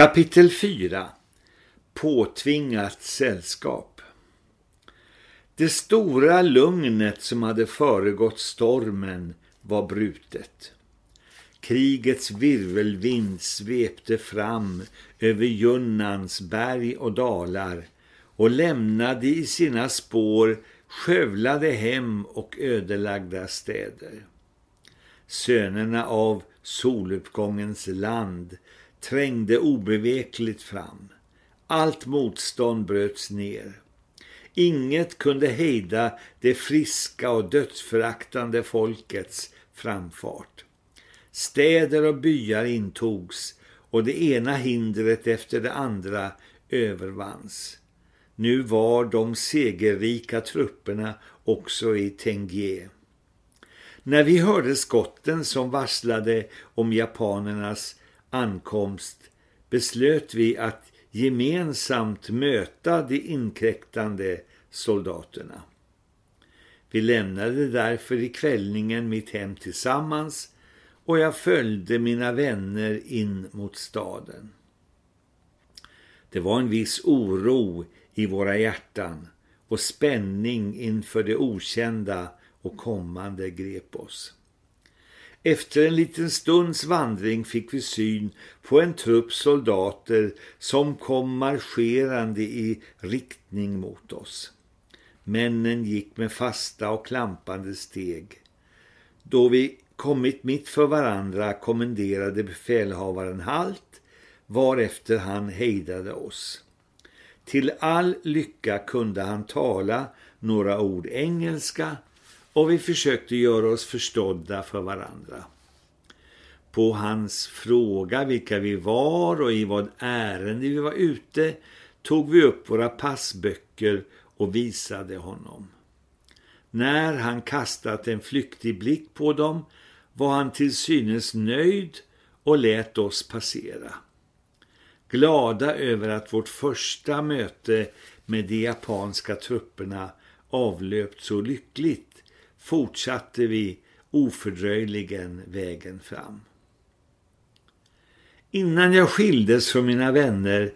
Kapitel 4 Påtvingat sällskap Det stora lugnet som hade föregått stormen var brutet. Krigets virvelvind svepte fram över Junnans berg och dalar och lämnade i sina spår skövlade hem och ödelagda städer. Sönerna av soluppgångens land trängde obevekligt fram. Allt motstånd bröts ner. Inget kunde hejda det friska och dödsföraktande folkets framfart. Städer och byar intogs och det ena hindret efter det andra övervanns. Nu var de segerrika trupperna också i Tengie. När vi hörde skotten som varslade om japanernas ankomst beslöt vi att gemensamt möta de inkräktande soldaterna. Vi lämnade därför i kvällningen mitt hem tillsammans och jag följde mina vänner in mot staden. Det var en viss oro i våra hjärtan och spänning inför det okända och kommande grep oss. Efter en liten stunds vandring fick vi syn på en trupp soldater som kom marscherande i riktning mot oss. Männen gick med fasta och klampande steg. Då vi kommit mitt för varandra kommenderade befälhavaren halt, varefter han hejdade oss. Till all lycka kunde han tala några ord engelska och vi försökte göra oss förstådda för varandra. På hans fråga vilka vi var och i vad ärende vi var ute tog vi upp våra passböcker och visade honom. När han kastat en flyktig blick på dem var han till synes nöjd och lät oss passera. Glada över att vårt första möte med de japanska trupperna avlöpt så lyckligt fortsatte vi ofördröjligen vägen fram. Innan jag skildes från mina vänner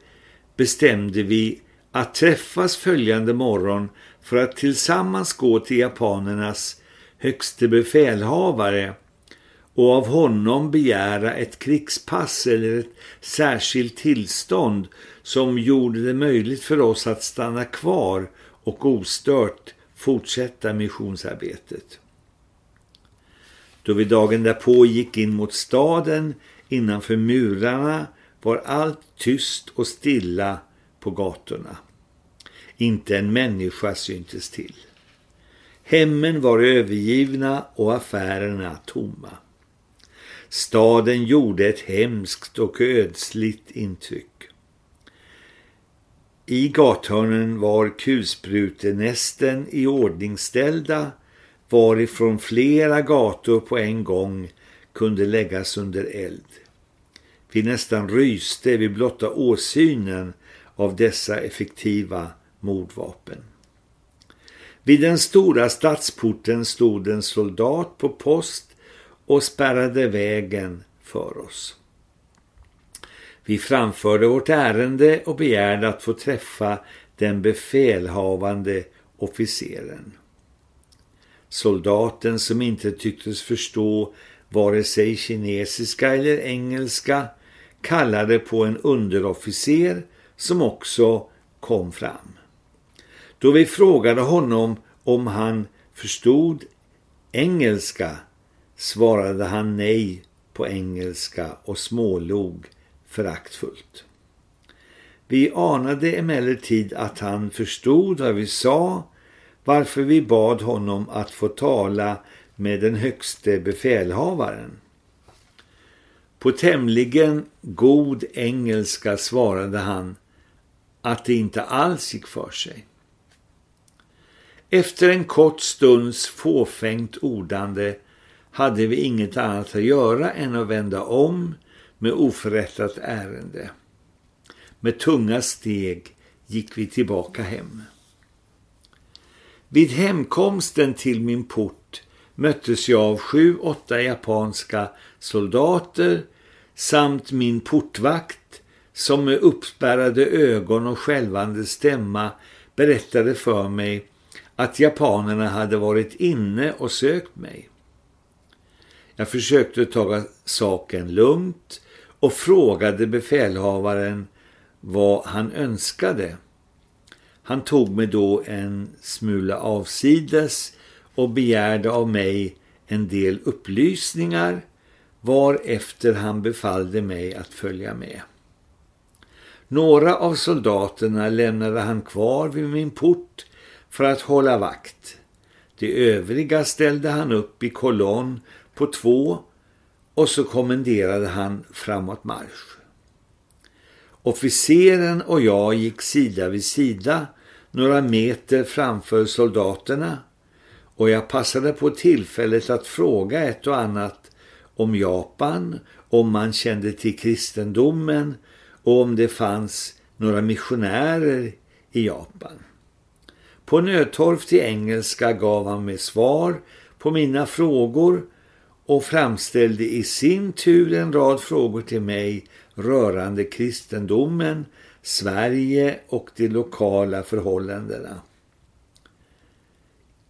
bestämde vi att träffas följande morgon för att tillsammans gå till japanernas högste befälhavare och av honom begära ett krigspass eller ett särskilt tillstånd som gjorde det möjligt för oss att stanna kvar och ostört fortsätta missionsarbetet. Då vi dagen därpå gick in mot staden innanför murarna var allt tyst och stilla på gatorna. Inte en människa syntes till. Hemmen var övergivna och affärerna tomma. Staden gjorde ett hemskt och ödsligt intryck. I gathörnen var kulsprutenästen i ordningställda varifrån flera gator på en gång kunde läggas under eld. Vi nästan ryste vid blotta åsynen av dessa effektiva mordvapen. Vid den stora stadsporten stod en soldat på post och spärrade vägen för oss. Vi framförde vårt ärende och begärde att få träffa den befälhavande officeren. Soldaten som inte tycktes förstå vare sig kinesiska eller engelska kallade på en underofficer som också kom fram. Då vi frågade honom om han förstod engelska svarade han nej på engelska och smålog föraktfullt. Vi anade emellertid att han förstod vad vi sa, varför vi bad honom att få tala med den högste befälhavaren. På tämligen god engelska svarade han att det inte alls gick för sig. Efter en kort stunds fåfängt ordande hade vi inget annat att göra än att vända om med oförrättat ärende. Med tunga steg gick vi tillbaka hem. Vid hemkomsten till min port möttes jag av sju, åtta japanska soldater samt min portvakt som med uppspärrade ögon och skälvande stämma berättade för mig att japanerna hade varit inne och sökt mig. Jag försökte ta saken lugnt och frågade befälhavaren vad han önskade. Han tog mig då en smula avsides och begärde av mig en del upplysningar varefter han befallde mig att följa med. Några av soldaterna lämnade han kvar vid min port för att hålla vakt. De övriga ställde han upp i kolonn på två och så kommenderade han framåt marsch. Officeren och jag gick sida vid sida några meter framför soldaterna och jag passade på tillfället att fråga ett och annat om Japan, om man kände till kristendomen och om det fanns några missionärer i Japan. På nödtorft i engelska gav han mig svar på mina frågor och framställde i sin tur en rad frågor till mig rörande kristendomen, Sverige och de lokala förhållandena.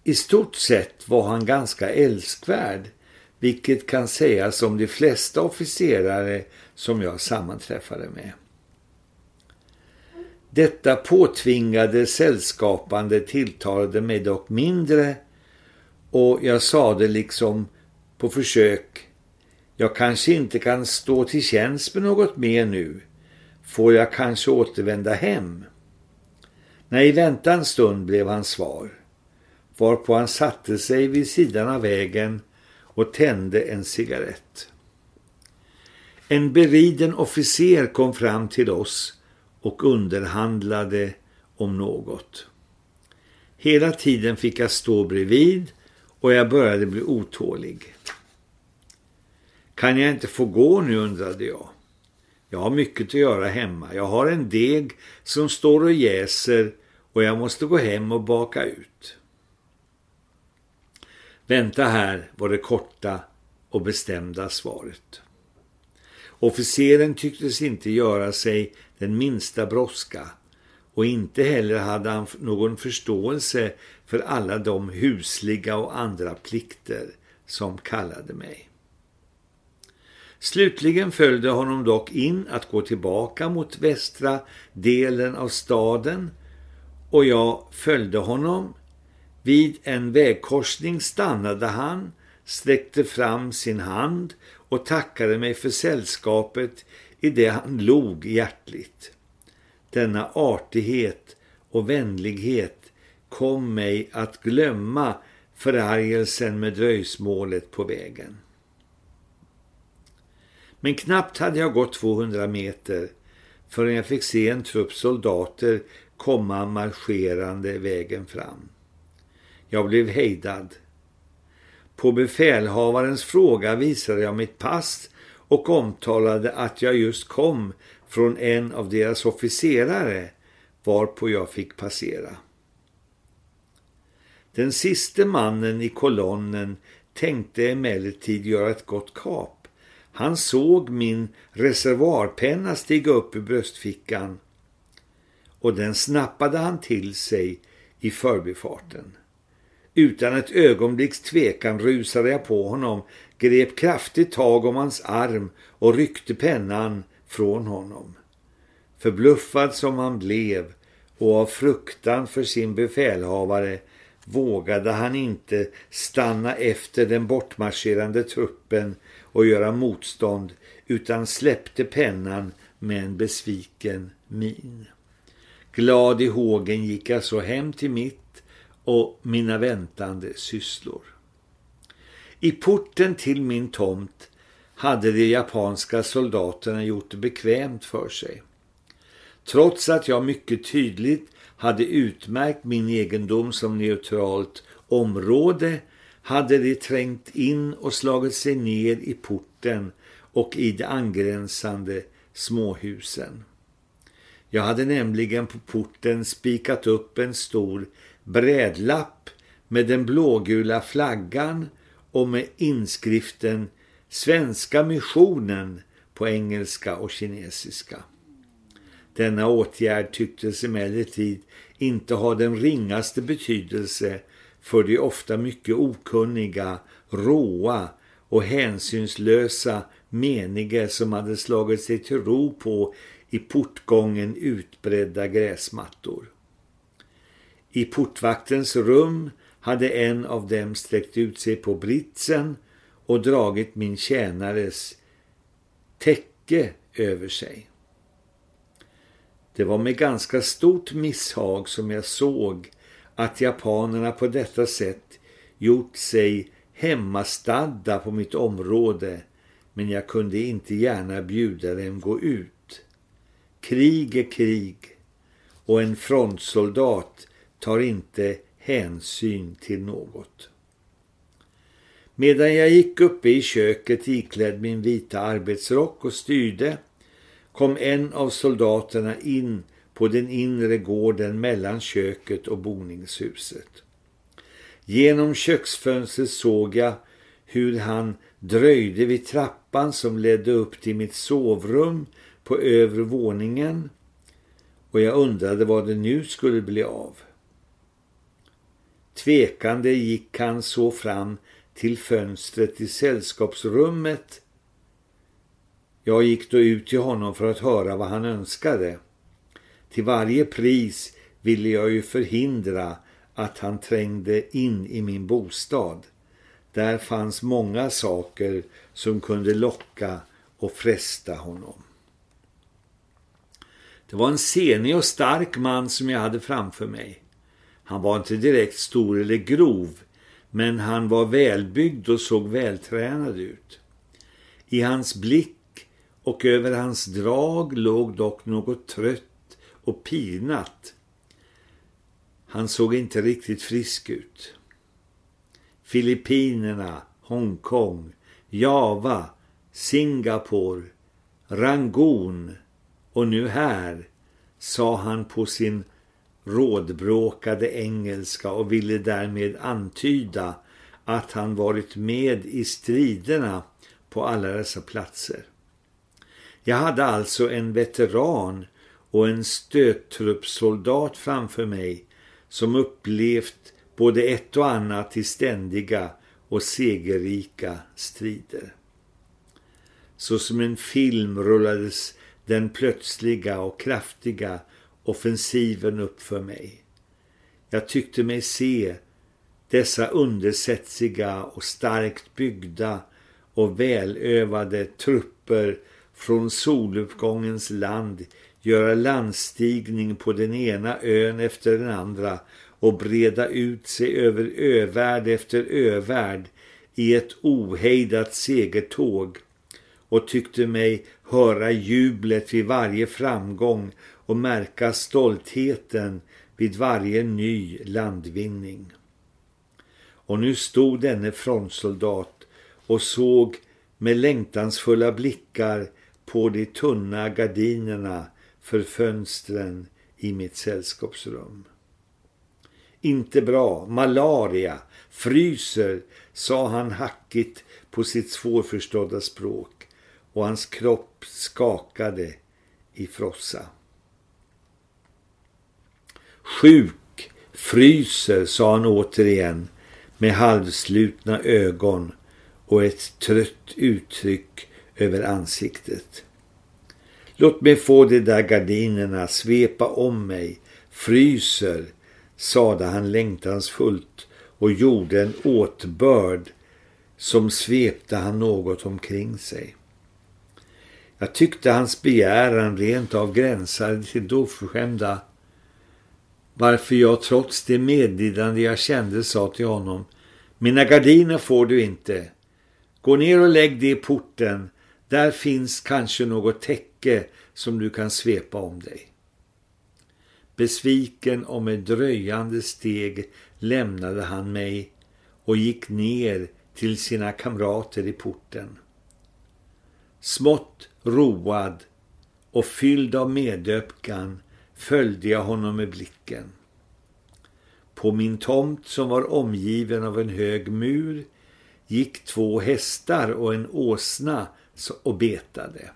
I stort sett var han ganska älskvärd, vilket kan sägas om de flesta officerare som jag sammanträffade med. Detta påtvingade sällskapande tilltalade mig dock mindre och jag sade liksom på försök jag kanske inte kan stå till tjänst med något mer nu. Får jag kanske återvända hem? Nej, vänta en stund blev hans svar. Varpå han satte sig vid sidan av vägen och tände en cigarett. En beriden officer kom fram till oss och underhandlade om något. Hela tiden fick jag stå bredvid och jag började bli otålig. Kan jag inte få gå nu undrade jag. Jag har mycket att göra hemma. Jag har en deg som står och jäser och jag måste gå hem och baka ut. Vänta här var det korta och bestämda svaret. Officeren tycktes inte göra sig den minsta brådska och inte heller hade han någon förståelse för alla de husliga och andra plikter som kallade mig. Slutligen följde honom dock in att gå tillbaka mot västra delen av staden och jag följde honom. Vid en vägkorsning stannade han, sträckte fram sin hand och tackade mig för sällskapet i det han log hjärtligt. Denna artighet och vänlighet kom mig att glömma förargelsen med dröjsmålet på vägen. Men knappt hade jag gått 200 meter förrän jag fick se en trupp soldater komma marscherande vägen fram. Jag blev hejdad. På befälhavarens fråga visade jag mitt pass och omtalade att jag just kom från en av deras officerare varpå jag fick passera. Den siste mannen i kolonnen tänkte emellertid göra ett gott kap. Han såg min reservarpenna stiga upp i bröstfickan och den snappade han till sig i förbifarten. Utan ett ögonblicks tvekan rusade jag på honom, grep kraftigt tag om hans arm och ryckte pennan från honom. Förbluffad som han blev och av fruktan för sin befälhavare vågade han inte stanna efter den bortmarscherande truppen och göra motstånd utan släppte pennan med en besviken min. Glad i hågen gick jag så hem till mitt och mina väntande sysslor. I porten till min tomt hade de japanska soldaterna gjort det bekvämt för sig. Trots att jag mycket tydligt hade utmärkt min egendom som neutralt område hade de trängt in och slagit sig ner i porten och i de angränsande småhusen. Jag hade nämligen på porten spikat upp en stor brädlapp med den blågula flaggan och med inskriften Svenska missionen på engelska och kinesiska. Denna åtgärd tycktes emellertid inte ha den ringaste betydelse för de ofta mycket okunniga, råa och hänsynslösa menige som hade slagit sig till ro på i portgången utbredda gräsmattor. I portvaktens rum hade en av dem sträckt ut sig på britsen och dragit min tjänares täcke över sig. Det var med ganska stort misshag som jag såg att japanerna på detta sätt gjort sig hemmastadda på mitt område men jag kunde inte gärna bjuda dem gå ut. Krig är krig och en frontsoldat tar inte hänsyn till något. Medan jag gick uppe i köket iklädd min vita arbetsrock och styrde kom en av soldaterna in på den inre gården mellan köket och boningshuset. Genom köksfönstret såg jag hur han dröjde vid trappan som ledde upp till mitt sovrum på övre våningen och jag undrade vad det nu skulle bli av. Tvekande gick han så fram till fönstret i sällskapsrummet. Jag gick då ut till honom för att höra vad han önskade. Till varje pris ville jag ju förhindra att han trängde in i min bostad. Där fanns många saker som kunde locka och fresta honom. Det var en senig och stark man som jag hade framför mig. Han var inte direkt stor eller grov, men han var välbyggd och såg vältränad ut. I hans blick och över hans drag låg dock något trött och pinat. Han såg inte riktigt frisk ut. Filippinerna, Hongkong, Java, Singapore, Rangoon och nu här, sa han på sin rådbråkade engelska och ville därmed antyda att han varit med i striderna på alla dessa platser. Jag hade alltså en veteran och en stöttruppsoldat framför mig som upplevt både ett och annat i ständiga och segerrika strider. Så som en film rullades den plötsliga och kraftiga offensiven upp för mig. Jag tyckte mig se dessa undersättsiga och starkt byggda och välövade trupper från soluppgångens land göra landstigning på den ena ön efter den andra och breda ut sig över övärld efter övärld i ett ohejdat segertåg och tyckte mig höra jublet vid varje framgång och märka stoltheten vid varje ny landvinning. Och nu stod denne frontsoldat och såg med längtansfulla blickar på de tunna gardinerna för fönstren i mitt sällskapsrum. Inte bra, malaria, fryser, sa han hackigt på sitt svårförstådda språk och hans kropp skakade i frossa. Sjuk, fryser, sa han återigen med halvslutna ögon och ett trött uttryck över ansiktet. Låt mig få de där gardinerna svepa om mig, fryser, sade han längtansfullt och gjorde en åtbörd som svepte han något omkring sig. Jag tyckte hans begäran rent av gränsade till doförskämda varför jag trots det medlidande jag kände sa till honom Mina gardiner får du inte. Gå ner och lägg det i porten. Där finns kanske något täcke som du kan svepa om dig. Besviken och med dröjande steg lämnade han mig och gick ner till sina kamrater i porten. Smått road och fylld av medöpkan följde jag honom med blicken. På min tomt som var omgiven av en hög mur gick två hästar och en åsna och betade.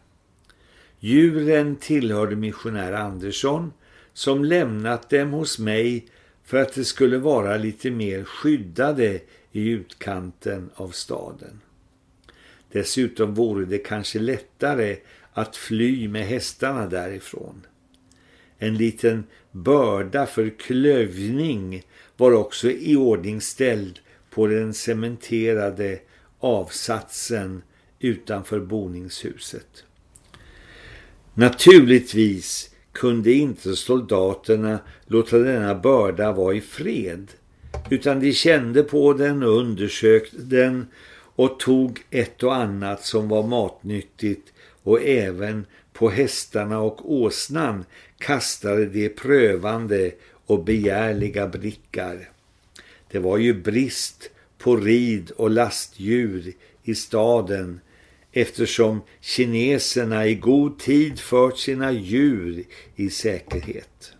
Djuren tillhörde missionär Andersson som lämnat dem hos mig för att det skulle vara lite mer skyddade i utkanten av staden. Dessutom vore det kanske lättare att fly med hästarna därifrån. En liten börda för klövning var också i ordning ställd på den cementerade avsatsen utanför boningshuset. Naturligtvis kunde inte soldaterna låta denna börda vara i fred utan de kände på den och undersökte den och tog ett och annat som var matnyttigt och även på hästarna och åsnan kastade de prövande och begärliga blickar. Det var ju brist på rid- och lastdjur i staden eftersom kineserna i god tid fört sina djur i säkerhet.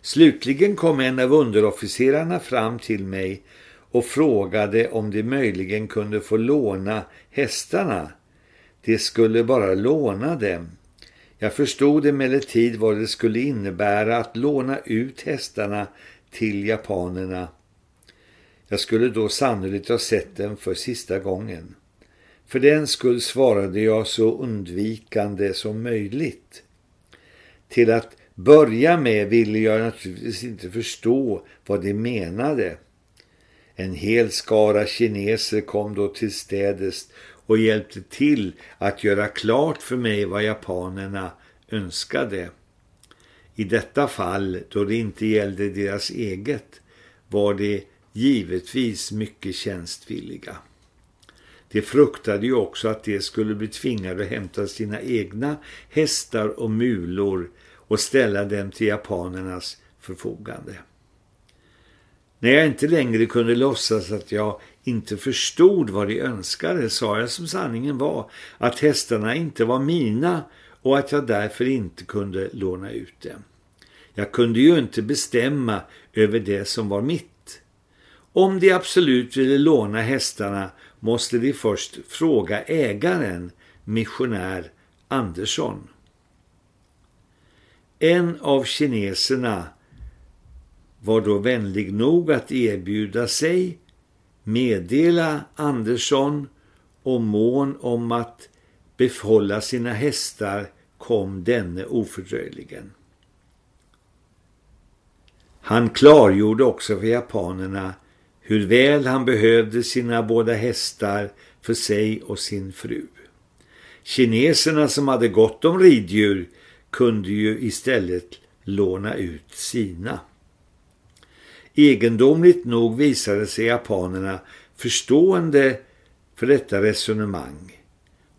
Slutligen kom en av underofficerarna fram till mig och frågade om de möjligen kunde få låna hästarna. De skulle bara låna dem. Jag förstod emellertid vad det skulle innebära att låna ut hästarna till japanerna. Jag skulle då sannolikt ha sett dem för sista gången. För den skull svarade jag så undvikande som möjligt. Till att börja med ville jag naturligtvis inte förstå vad de menade. En hel skara kineser kom då till städes och hjälpte till att göra klart för mig vad japanerna önskade. I detta fall, då det inte gällde deras eget, var de givetvis mycket tjänstvilliga. De fruktade ju också att de skulle bli tvingade att hämta sina egna hästar och mulor och ställa dem till japanernas förfogande. När jag inte längre kunde låtsas att jag inte förstod vad de önskade sa jag som sanningen var att hästarna inte var mina och att jag därför inte kunde låna ut dem. Jag kunde ju inte bestämma över det som var mitt. Om de absolut ville låna hästarna måste de först fråga ägaren, missionär Andersson. En av kineserna var då vänlig nog att erbjuda sig, meddela Andersson och mån om att behålla sina hästar kom denne ofördröjligen. Han klargjorde också för japanerna hur väl han behövde sina båda hästar för sig och sin fru. Kineserna som hade gott om riddjur kunde ju istället låna ut sina. Egendomligt nog visade sig japanerna förstående för detta resonemang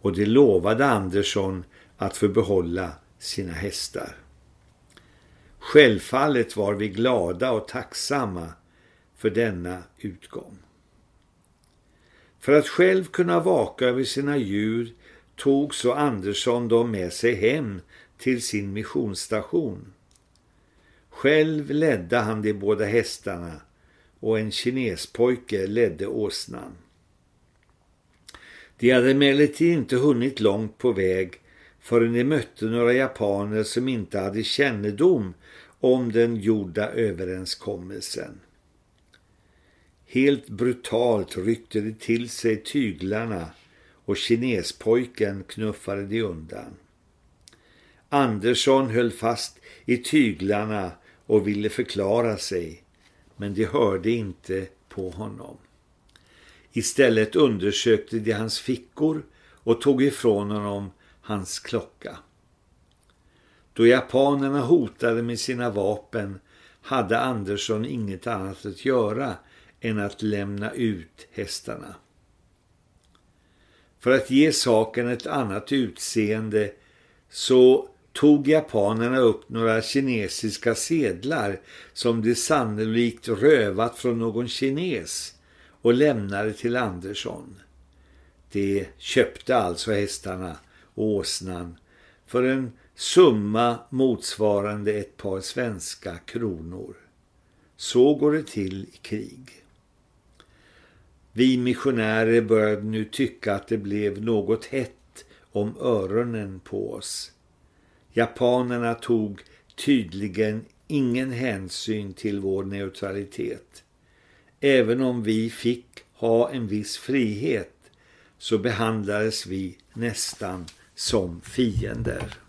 och det lovade Andersson att få behålla sina hästar. Självfallet var vi glada och tacksamma för denna utgång. För att själv kunna vaka över sina djur tog så Andersson dem med sig hem till sin missionsstation. Själv ledde han de båda hästarna och en kinespojke ledde åsnan. De hade emellertid inte hunnit långt på väg förrän de mötte några japaner som inte hade kännedom om den gjorda överenskommelsen. Helt brutalt ryckte de till sig tyglarna och kinespojken knuffade de undan. Andersson höll fast i tyglarna och ville förklara sig, men de hörde inte på honom. Istället undersökte de hans fickor och tog ifrån honom hans klocka. Då japanerna hotade med sina vapen hade Andersson inget annat att göra än att lämna ut hästarna. För att ge saken ett annat utseende så tog japanerna upp några kinesiska sedlar som de sannolikt rövat från någon kines och lämnade till Andersson. De köpte alltså hästarna och åsnan för en summa motsvarande ett par svenska kronor. Så går det till i krig. Vi missionärer började nu tycka att det blev något hett om öronen på oss. Japanerna tog tydligen ingen hänsyn till vår neutralitet. Även om vi fick ha en viss frihet så behandlades vi nästan som fiender.